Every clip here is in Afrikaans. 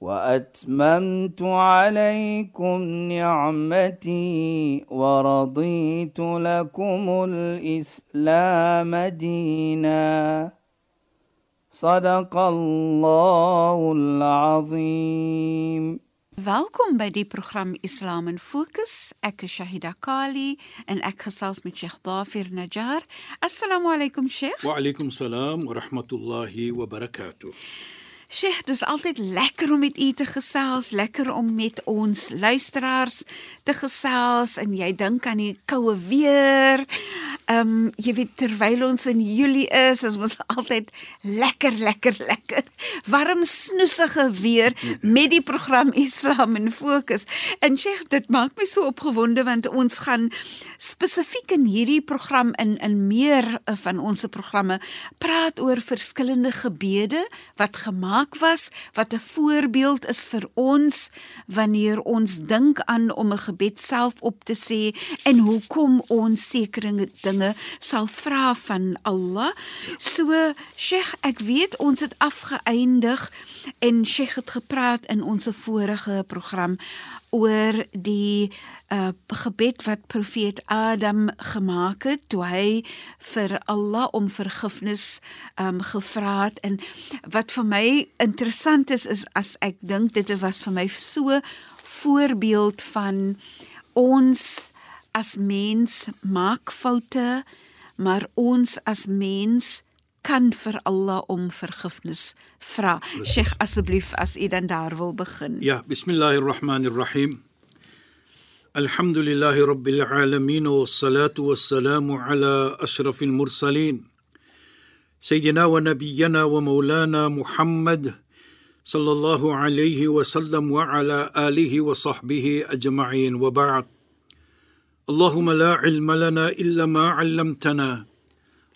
واتممت عليكم نعمتي ورضيت لكم الاسلام دينا صدق الله العظيم Welkom by die program Islam in Fokus. Ek is Shahida Kali en ek gesels met Sheikh Dafir Najjar. Assalamu alaykum Sheikh. Wa alaykum salaam wa rahmatullahi wa barakatuh. Sheikh, dis altyd lekker om met u te gesels, lekker om met ons luisteraars te gesels en jy dink aan die koue weer. Ehm um, jy weet terwyl ons in Julie is, is ons altyd lekker lekker lekker warm snoesige weer met die program Islam in Fokus. En Sheikh, dit maak my so opgewonde want ons gaan spesifiek in hierdie program in in meer van ons programme praat oor verskillende gebede wat gemaak was wat 'n voorbeeld is vir ons wanneer ons dink aan om 'n gebed self op te sê en hoekom ons sekere dinge sal vra van Allah. So Sheikh, ek weet ons het afgeëindig en Sheikh het gepraat in ons vorige program oor die uh, gebed wat profeet Adam gemaak het toe hy vir Allah om vergifnis um, gevra het en wat vir my interessant is is as ek dink dit was vir my so voorbeeld van ons as mens maak foute maar ons as mens kan vir Allah om vergifnis vra. Sheikh asseblief as u dan daar wil begin. Ja, bismillahirrahmanirrahim. Alhamdulillahi rabbil alamin wassalatu wassalamu ala ashrafil mursalin. Sayyidina wa nabiyyina wa maulana Muhammad sallallahu alayhi wa sallam wa ala alihi wa Allahumme la ilme lena illa ma allamtena.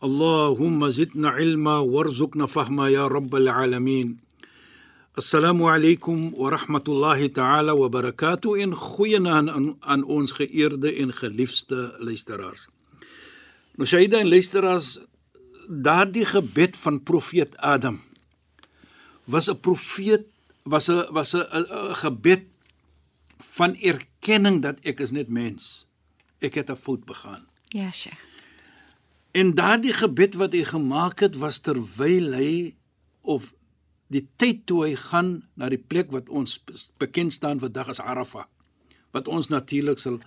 Allahumme zidna ilma verzukna fahma ya rabbel alamin. Assalamu alaykum wa rahmatullahi ta'ala wa barakatuh en goeienaand aan, aan ons geëerde en geliefde luisteraars. Nou Shaida en luisteraars, daardie gebed van profeet Adam was 'n profeet was 'n was 'n gebed van erkenning dat ek is net mens ek het 'n fout begaan. Ja, Sheikh. En daardie gebed wat hy gemaak het was terwyl hy of die tyd toe hy gaan na die plek wat ons bekend staan vandag as Arafah. Wat ons natuurlik sal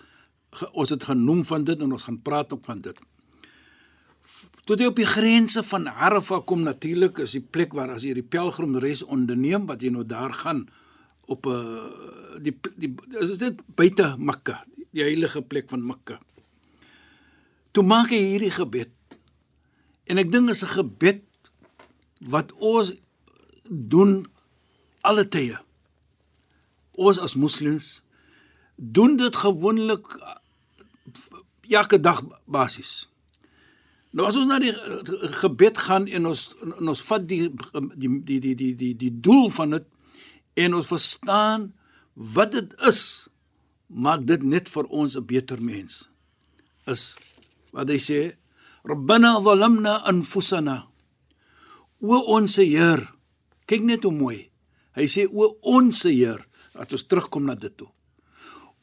ons het genoem van dit en ons gaan praat ook van dit. Toe jy op die grense van Arafah kom natuurlik is die plek waar as jy die pelgrimreis onderneem wat jy nou daar gaan op 'n uh, die die is dit buite Mekka die heilige plek van Mekka. Toe maak hy hierdie gebed. En ek dink is 'n gebed wat ons doen alle tye. Ons as moslems doen dit gewoonlik elke dag basies. Nou as ons na die gebed gaan en ons en ons vat die die die die die die die doel van dit en ons verstaan wat dit is maak dit net vir ons 'n beter mens. Is wat hy sê, Rabbana zalamna anfusana. O ons Heer, kyk net hoe mooi. Hy sê o ons Heer, dat ons terugkom na dit toe.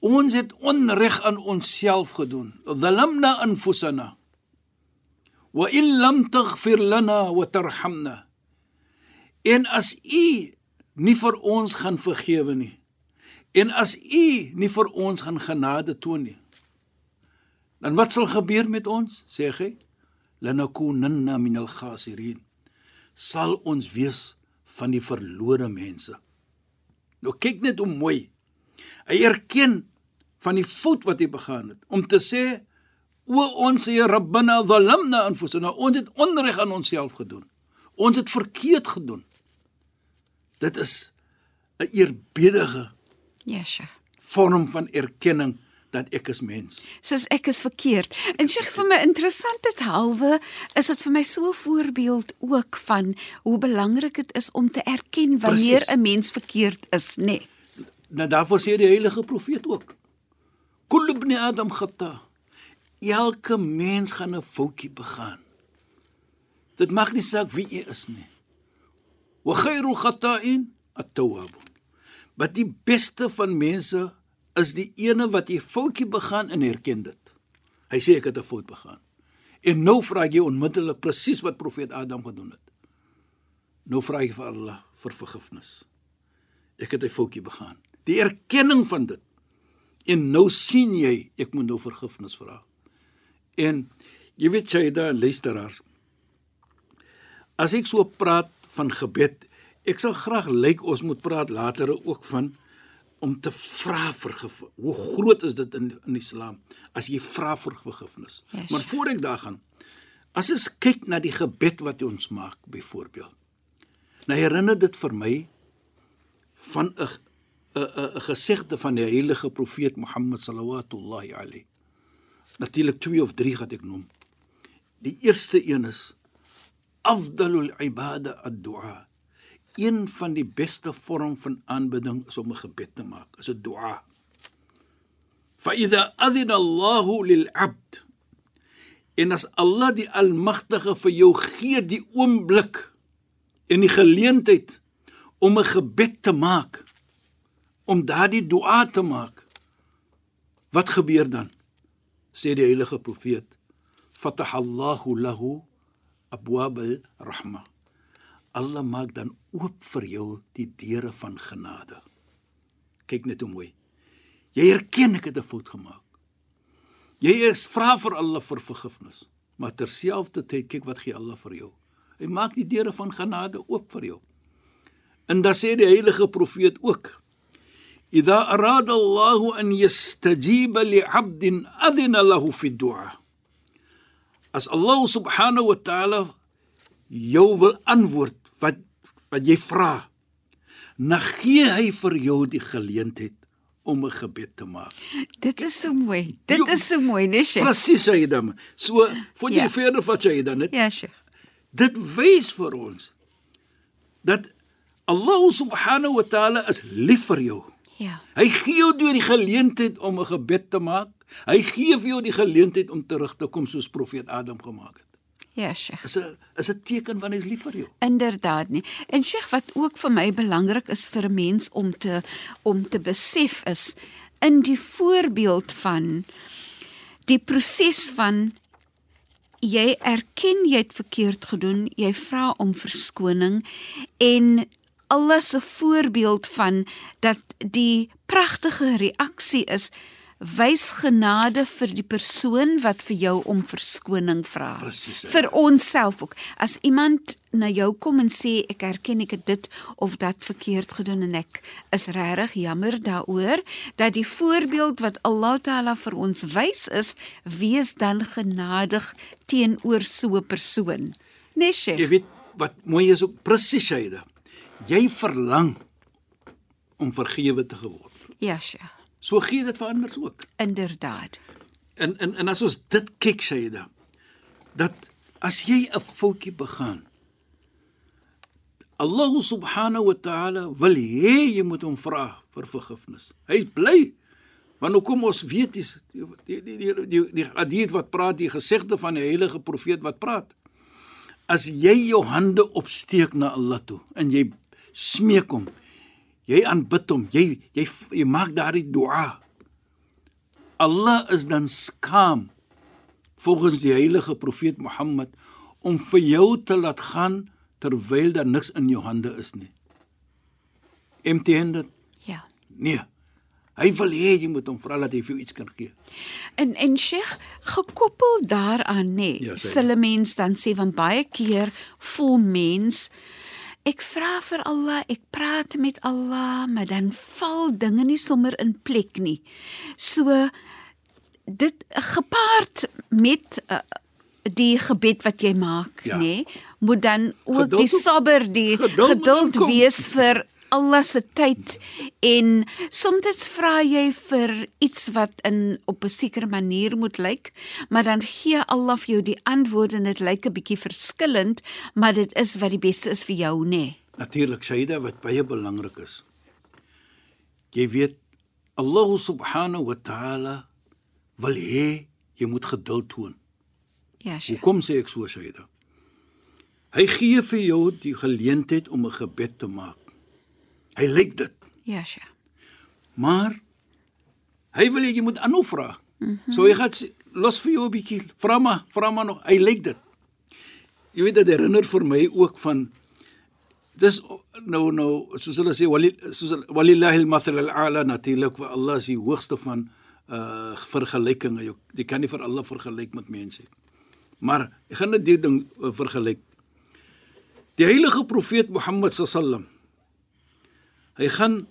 Ons het onreg aan onsself gedoen. Zalamna anfusana. Wa in lam taghfir lana wa tarhamna. En as U nie vir ons gaan vergewe nie En as U nie vir ons gaan genade toon nie, dan wat sal gebeur met ons? Sê hy, lanakunanna minal khasirin. Sal ons wees van die verlore mense. Nou kyk net hoe mooi. Hy erken van die fout wat hy begaan het om te sê o ons Here Rabbana zalamna anfusana ons het onreg aan onsself gedoen. Ons het verkeerd gedoen. Dit is 'n eerbiedige Sheikh. vorm van erkenning dat ek is mens. Soos ek is verkeerd. En sê vir my interessant dit halwe is dit vir my so 'n voorbeeld ook van hoe belangrik dit is om te erken wanneer. 'n mens verkeerd is, nê. Nee. Nou daarvoor sê die heilige profeet ook. Kul ibn Adam khata. Elke mens gaan 'n foutjie begaan. Dit maak nie saak wie jy is nie. Wa khairul khata'in at-tawwabun. Maar die beste van mense is die ene wat 'n foutjie begaan en erken dit. Hy sê ek het 'n fout begaan. En nou vra jy onmiddellik presies wat profeet Adam gedoen het. Nou vra jy vir Allah vir vergifnis. Ek het 'n foutjie begaan. Die erkenning van dit. En nou sien jy ek moet nou vergifnis vra. En jy weet jy daar luisteraars. As ek so praat van gebed, ek sal graag lyk ons moet praat later ook van om te vra vir. Hoe groot is dit in in Islam as jy vra vir vergifnis? Yes. Maar voor ek daar gaan, as ons kyk na die gebed wat ons maak byvoorbeeld. Nou herinner dit vir my van 'n 'n 'n gesegde van die heilige profeet Mohammed sallallahu alayhi. Natuurlik 2 of 3 gaan ek noem. Die eerste een is afdalul ibada ad-du'a. Een van die beste vorm van aanbidding is om 'n gebed te maak, is 'n du'a. Fa idha adhina Allahu lil 'abd en as Allah die Almagtige vir jou gee die oomblik en die geleentheid om 'n gebed te maak, om daardie du'a te maak, wat gebeur dan? Sê die heilige profeet, fatahallahu lahu abwaab al-rahma. Allah maak dan oop vir jou die deure van genade. Kyk net hoe mooi. Jy erken ek het 'n fout gemaak. Jy is vra vir Allah vir vergifnis, maar terselfdertyd kyk wat gee Allah vir jou. Hy maak die deure van genade oop vir jou. En dan sê die heilige profeet ook: "Idha arada Allahu an yastajiba li 'abdin adhina lahu fi du'a." As Allah subhanahu wa ta'ala jou wil antwoord wat wat jy vra, dan gee hy vir jou die geleentheid om 'n gebed te maak. Dit is so mooi. Dit Jo- is so mooi, né, Sheikh? Presies sê jy dan. So, voor jy Ja. verder vat jy dan net Ja, Sheikh. Dit wys vir ons dat Allah subhanahu wa ta'ala is lief vir jou. Ja. Hy gee jou deur die geleentheid om 'n gebed te maak. Hy gee vir jou die geleentheid om terug te kom soos profeet Adam gemaak het. Ja, Sheikh. Is 'n is 'n teken van hy's lief vir jou. Inderdaad nie. En Sheikh wat ook vir my belangrik is vir 'n mens om te om te besef is in die voorbeeld van die proses van jy erken jy het verkeerd gedoen, jy vra om verskoning en alles 'n voorbeeld van dat die pragtige reaksie is wys genade vir die persoon wat vir jou om verskoning vra. Presies, ja. Vir onsself ook. As iemand na jou kom en sê ek erken ek het dit of dat verkeerd gedoen en ek is regtig jammer daaroor dat die voorbeeld wat Allah Taala vir ons wys is, wees dan genadig teenoor so 'n persoon. Nes Jy jy? weet wat mooi is ook presies Shaida. Jy verlang om vergewe te geword. Ja, Sheikh. So gee dit vir ander ook. Inderdaad. En en en as ons dit kyk Shaida, dat as jy 'n foutjie begaan, Allah subhanahu wa ta'ala wil hê jy moet hom vra vir vergifnis. Hy's bly. Want nou kom ons weet die die die die die, die hadith wat praat, die gesegde van die heilige profeet wat praat. As jy jou hande opsteek na Allah toe en jy smeek hom, jy aanbid hom, jy jy jy maak daardie dua. Allah is dan skaam volgens die heilige profeet Mohammed om vir jou te laat gaan terwyl daar niks in jou hande is nie. Empty-handed? Ja. Nee. Hy wil hê jy moet hom vra dat hy vir jou iets kan gee. En en Sheikh, gekoppel daaraan nê, Ja, nee, sê. sille mens dan sê van baie keer voel mens ek vra vir Allah, ek praat met Allah, maar dan val dinge nie sommer in plek nie. So dit gepaard met uh, die gebed wat jy maak, Ja. nê, moet dan ook Geduld die sabber, die geduld geduld wees vir Allah se tyd en soms vra jy vir iets wat in op 'n sekere manier moet lyk, maar dan gee Allah vir jou die antwoord en dit lyk 'n bietjie verskillend, maar dit is wat die beste is vir jou, nê? Nee. Natuurlik, Shaida, wat baie belangrik is. Jy weet Allah subhanahu wa ta'ala wil hê jy moet geduld toon. Ja, Sheikh. Hoekom sê ek so, Shaida? Hy gee vir jou die geleentheid om 'n gebed te maak. Hy lyk dit, Ja, Sheikh. maar hy wil jy moet aanhou vra. Mm -hmm. So hy gaan los vir jou 'n bietjie. Vra maar, vra maar nog. Hy lyk dit. Jy weet dit herinner vir my ook van dis nou nou soos hulle sê wali soos walillahi al-mathal al-a'la natuurlik vir Allah is die hoogste van uh vergelykinge. Jy, jy kan nie vir Allah vergelyk met mense nie. Maar ek gaan net die ding uh, vergelyk. Die heilige profeet Mohammed sallam hy gaan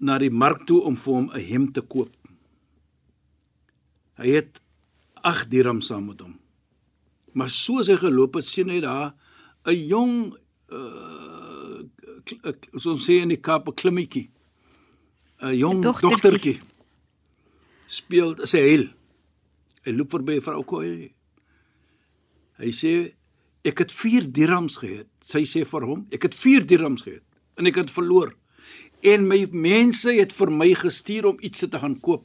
na die mark toe om vir hom 'n hemp te koop. Hy het 8 dirham saam met hom. Maar soos hy geloop het, sien hy daar 'n jong uh soos sê in die Kaap 'n klimmetjie. 'n Jong dogtertjie. speel sy huil. Hy loop verby 'n vrou koei. Hy sê ek het 4 dirhams gehad. Sy sê vir hom, ek het 4 dirhams gehad en ek het verloor. En my mense het vir my gestuur om iets te gaan koop.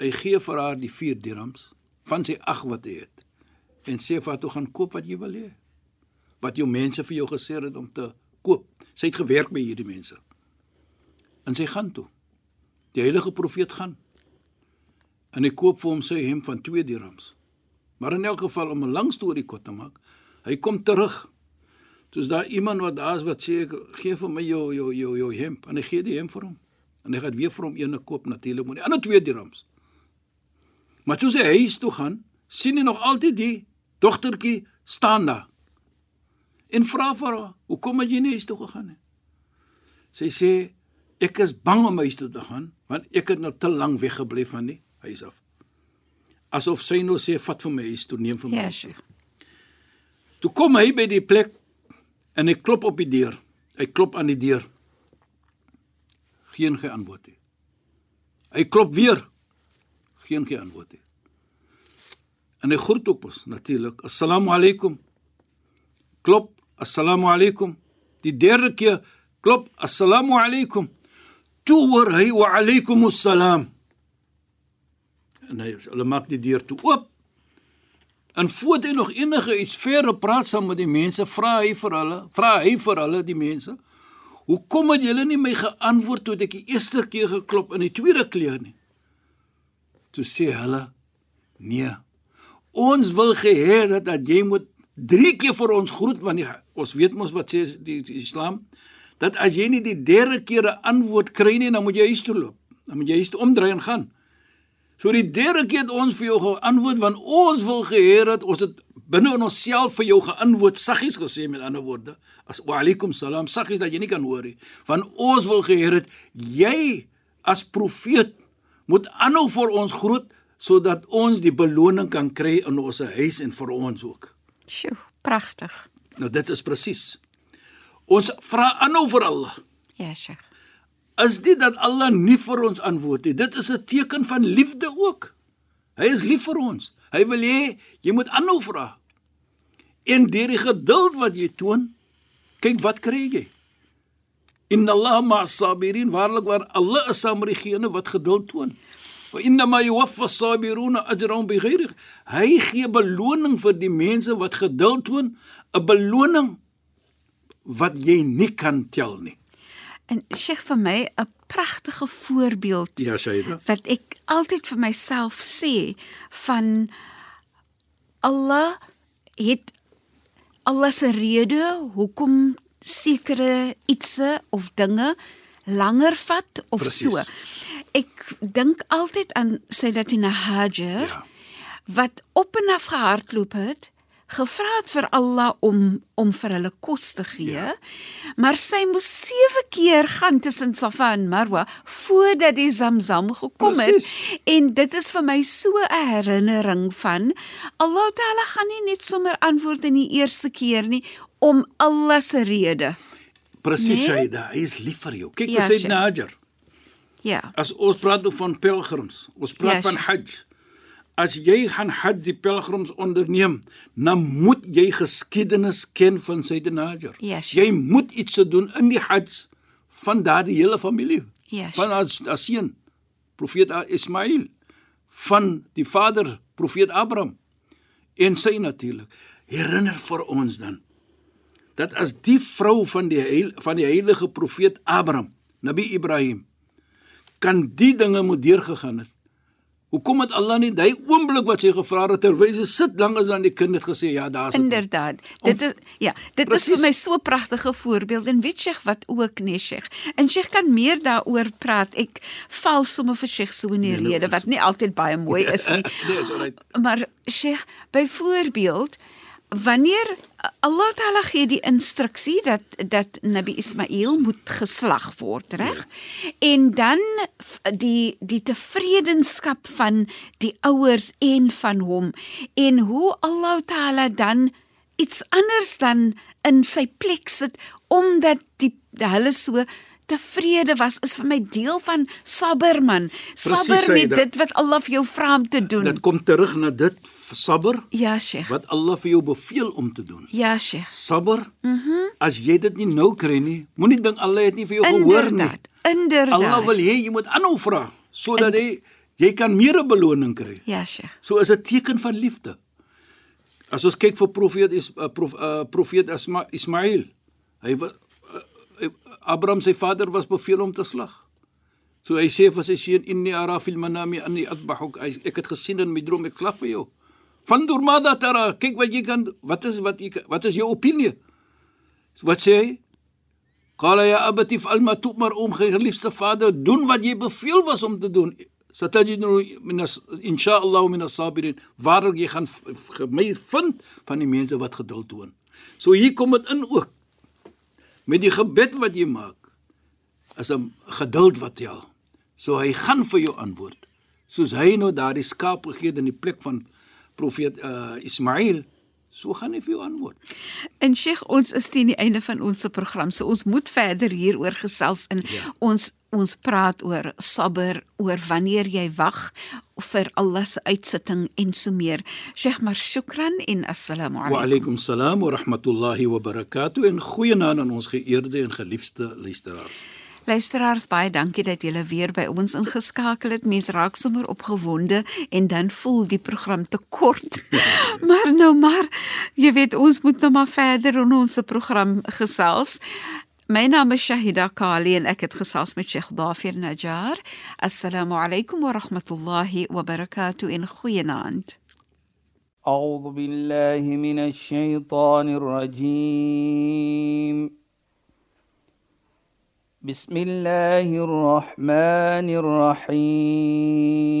Hy gee vir haar die 4 dirhams van sy 8 wat hy het en sê vir haar toe gaan koop wat jy wil hê. Wat jou mense vir jou gesê het om te koop. Sy het gewerk by hierdie mense. En sy gaan toe. Die heilige profeet gaan. En hy koop vir hom sy hemp van 2 dirhams. Maar in elk geval om 'n lang storie kort te maak, hy kom terug. Soos daar iemand wat daar's wat sê gee vir my jou jou jou jou hemp en hy gee die hemp vir hom. En hy gaan weer vir hom eene koop natuurlik met die ander 2 dirhams. Maar toe sy huis toe gaan, sien hy nog altyd die dogtertjie staan daar. En vra vir haar, "Hoekom het jy nie huis toe gegaan nie?" Sy sê, "Ek is bang om huis toe te gaan, want ek het nou te lank weggebly van die huis af." Asof sy nou sê, "Vat vir my huis toe, neem vir my." Ja, toe." Sheikh. Toe kom hy by die plek en hy klop op die deur. Hy klop aan die deur. Geen geantwoord nie. Hy klop weer. Geen geantwoord nie. En hy groet ook mos natuurlik. Assalamu alaykum. Klop, assalamu alaykum. Die derde keer klop, assalamu alaykum. Toe hoor hy wa alaykum assalam. En hy hulle maak die deur toe oop. En voordat hy nog enige iets verder praat saam met die mense, vra hy vir hulle, vra hy vir hulle die mense, "Hoekom het julle nie my geantwoord toe ek die eerste keer geklop en die tweede keer nie?" Toe sê hulle, "Nee. Ons wil gehê dat, dat jy moet drie keer vir ons groet want die, ons weet mos wat sê die, die Islam dat as jy nie die derde keer 'n antwoord kry nie, dan moet jy huis toe loop. Dan moet jy huis toe omdraai en gaan." So die derde keer het ons vir jou geantwoord want ons wil geheer dat ons het binne in onsself vir jou geantwoord saggies gesê met ander woorde as wa alaikum salam saggies dat jy nie kan hoor nie want ons wil geheer dat jy as profeet moet aanhou vir ons groet sodat ons die beloning kan kry in ons huis en vir ons ook. Sjoe, pragtig. Nou dit is presies. Ons vra aanhou vir Allah. Ja, Sheikh. Is dit dat Allah nie vir ons antwoord nie. Dit is 'n teken van liefde ook. Hy is lief vir ons. Hy wil hê jy moet aanhou vra. En deur die geduld wat jy toon, kyk wat kry jy. Inna Allah ma'as sabirin, waarlik waar Allah is saam met diegene wat geduld toon. Wa inna ma yuwaffa as-sabiruna ajrahum bighayri. Hy gee beloning vir die mense wat geduld toon, 'n beloning wat jy nie kan tel nie. En Sheikh vir my 'n pragtige voorbeeld Ja, Shaida. wat ek altyd vir myself sê van Allah het Allah se rede hoekom sekere ietsie of dinge langer vat of Presies. so. Ek dink altyd aan Sayyidatina Hajar Ja. wat op en af gehardloop het, gevra het vir Allah om om vir hulle kos te gee. Ja. Maar sy moes 7 keer gaan tussen Safa en Marwa voordat die Zamzam gekom het. Presies. En dit is vir my so 'n herinnering van Allah Taala gaan nie net sommer antwoord in die eerste keer nie om Allah se rede. Presies, Nee? Shaida, hy is lief vir jou. Kyk, Ja, ja, sê. Hajar. Ja. As ons praat oor van pelgrims, ons praat Ja, van. Hajj. As jy gaan Hajj die pelgrims onderneem, dan moet jy geskiedenis ken van Sayyidina Hajar. Ja, Sheikh. jy moet iets te doen in die Hajj van daardie hele familie. Ja, van as as seun profeet Ismail van die vader profeet Abraham en sy natuurlik herinner vir ons dan dat as die vrou van die heil, van die heilige profeet Abraham Nabi Ibrahim kan die dinge moet deurgegaan het Hoekom het Allah nie daai oomblik wat sy gevra het terwyl sy sit lank as aan die kind het gesê ja daar's dit. Inderdaad. Dit is ja, dit Precies. is vir my so 'n pragtige voorbeeld en weet Sheikh wat ook nee Sheikh. En Sheikh kan meer daaroor praat. Ek val sommer vir Sheikh so in die Nee, nou, rede wat nie altyd baie mooi is nie. nee, is alright. Maar Sheikh, byvoorbeeld wanneer Allah Taala gee die instruksie dat dat Nabi Ismail moet geslag word, reg? En dan die die tevredenskap van die ouers en van hom en hoe Allah Taala dan iets anders dan in sy plek sit omdat die hulle so tevrede was is vir my deel van sabber man. Sabber Presies, met dit wat Allah vir jou vra om te doen. Dit kom terug na dit sabber Ja, Sheikh. wat Allah vir jou beveel om te doen. Ja, Sheikh. Sabber. Mhm. Mm as jy dit nie nou kry nie, moenie dink Allah het nie vir jou gehoor nie. Inderdaad. Inderdaad. Allah wil hê jy moet aanhou vra sodat hy jy kan meer 'n beloning kry. Ja, Sheikh. So is 'n teken van liefde. As ons kyk vir profeet is uh, prof, uh, profeet Isma, Ismail. Hy was Abraham sy vader was beveel om te slag. So hy sê vir sy seun inni ara fil manami anni adbahuk. Ek het gesien in my droom ek slag vir jou. Van durmada tara, kyk wat jy kan wat is wat jy wat is jou opinie? Wat sê hy? Qala ya abati fa'al ma tu'mar om geliefde vader, doen wat jy beveel was om te doen. Satajidnu min as insha'Allah min as-sabirin. Waarlik jy gaan vind van die mense wat geduld toon. So hier kom dit in ook. Met die gebed wat jy maak is 'n geduld wat tel. So hy gaan vir jou antwoord. Soos hy nou daardie skaap gegee het in die plek van profeet uh, Ismail, so gaan hy vir jou antwoord. En Sheikh, ons is teen die einde van ons program, so ons moet verder hieroor gesels in ja. ons ons praat oor sabber, oor wanneer jy wag vir Allah se uitsitting en so meer. Sheikh, maar shukran en assalamu Wa alaykum. alaykum salaam wa rahmatullahi wa barakatuh en goeienaand aan ons geëerde en geliefde luisteraars. Luisteraars, baie dankie dat julle weer by ons ingeskakel het. Mense raak sommer opgewonde en dan voel die program te kort. maar nou maar, jy weet ons moet nou maar verder in ons program gesels. معنا مشاهداك لين أكد خصاص من شيخ ظافر نجار. السلام عليكم ورحمة الله وبركاته. إن خوينا أنت. أعوذ بالله من الشيطان الرجيم. بسم الله الرحمن الرحيم.